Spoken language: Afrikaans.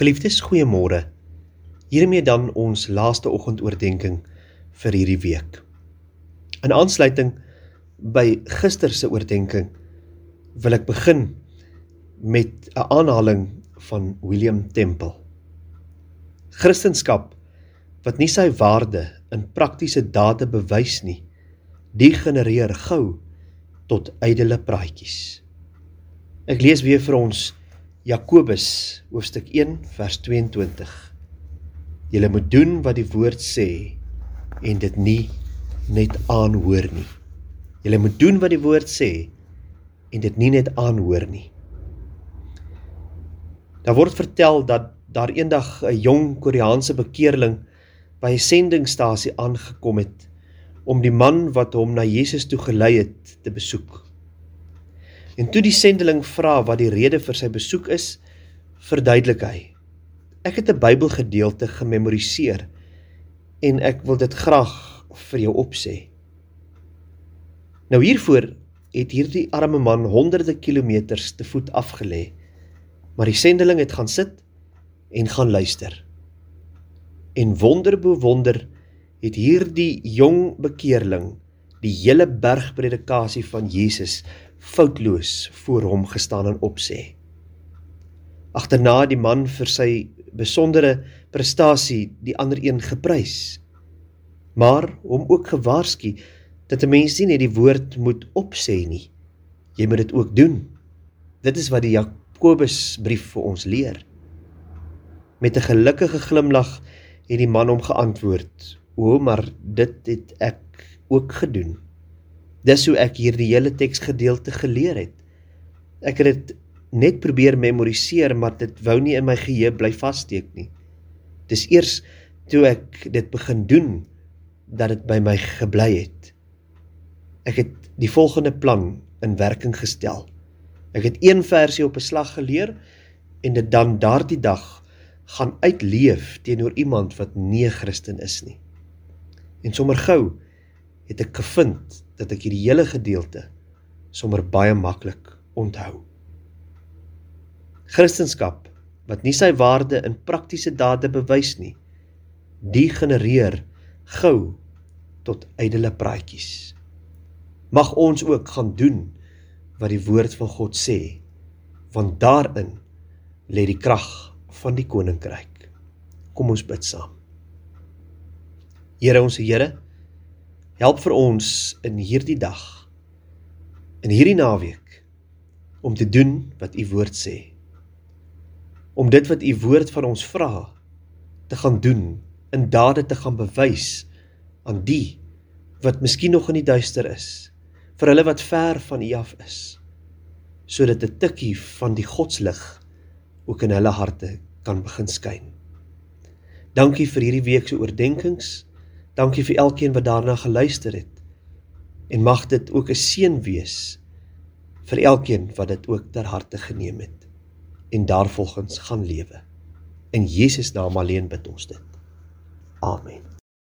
Geliefdes, goeiemôre. Hiermee dan ons laaste oggendoordenkings vir hierdie week. In aansluiting by gister se oordeenking wil ek begin met 'n aanhaling van William Temple. Christendom wat nie sy waarde in praktiese dade bewys nie, degenereer gou tot ydelle praatjies. Ek lees weer vir ons Jakobus hoofstuk 1 vers 22. Julle moet doen wat die woord sê en dit nie net aanhoor nie. Julle moet doen wat die woord sê en dit nie net aanhoor nie. Daar word vertel dat daar eendag 'n een jong Koreaanse bekeerling by 'n sendingstasie aangekom het om die man wat hom na Jesus toe gelei het te besoek. En toe die sendeling vra wat die rede vir sy besoek is, verduidelik hy: Ek het 'n Bybelgedeelte gememoriseer en ek wil dit graag vir jou opsê. Nou hiervoor het hierdie arme man honderde kilometers te voet afgelê, maar die sendeling het gaan sit en gaan luister. En wonder bo wonder het hierdie jong bekeerling die hele bergpredikasie van Jesus foutloos voor hom gestaan en opsê. Agterna die man vir sy besondere prestasie die ander een geprys. Maar hom ook gewaarsku dat 'n mens nie net die woord moet opsê nie. Jy moet dit ook doen. Dit is wat die Jakobusbrief vir ons leer. Met 'n gelukkige glimlag het die man hom geantwoord: "O, maar dit het ek ook gedoen." Dis hoe ek hierdie hele teksgedeelte geleer het. Ek het dit net probeer memoriseer, maar dit wou nie in my geheue bly vassteek nie. Dis eers toe ek dit begin doen dat dit by my gebly het. Ek het die volgende plan in werking gestel. Ek het een versie op 'n slag geleer en dit dan daardie dag gaan uitleef teenoor iemand wat nie 'n Christen is nie. En sommer gou het ek gevind dat ek hierdie hele gedeelte sommer baie maklik onthou. Christendom wat nie sy waarde in praktiese dade bewys nie, die genereer gou tot ydelle praatjies. Mag ons ook gaan doen wat die woord van God sê, want daarin lê die krag van die koninkryk. Kom ons bid saam. Here ons Here, Help vir ons in hierdie dag in hierdie naweek om te doen wat u woord sê. Om dit wat u woord van ons vra te gaan doen, in dade te gaan bewys aan die wat miskien nog in die duister is, vir hulle wat ver van u af is, sodat 'n tikkie van die godslig ook in hulle harte kan begin skyn. Dankie vir hierdie week se oordeenkings. Dankie vir elkeen wat daarna geluister het. En mag dit ook 'n seën wees vir elkeen wat dit ook ter harte geneem het en daarvolgens gaan lewe. In Jesus naam alleen bid ons dit. Amen.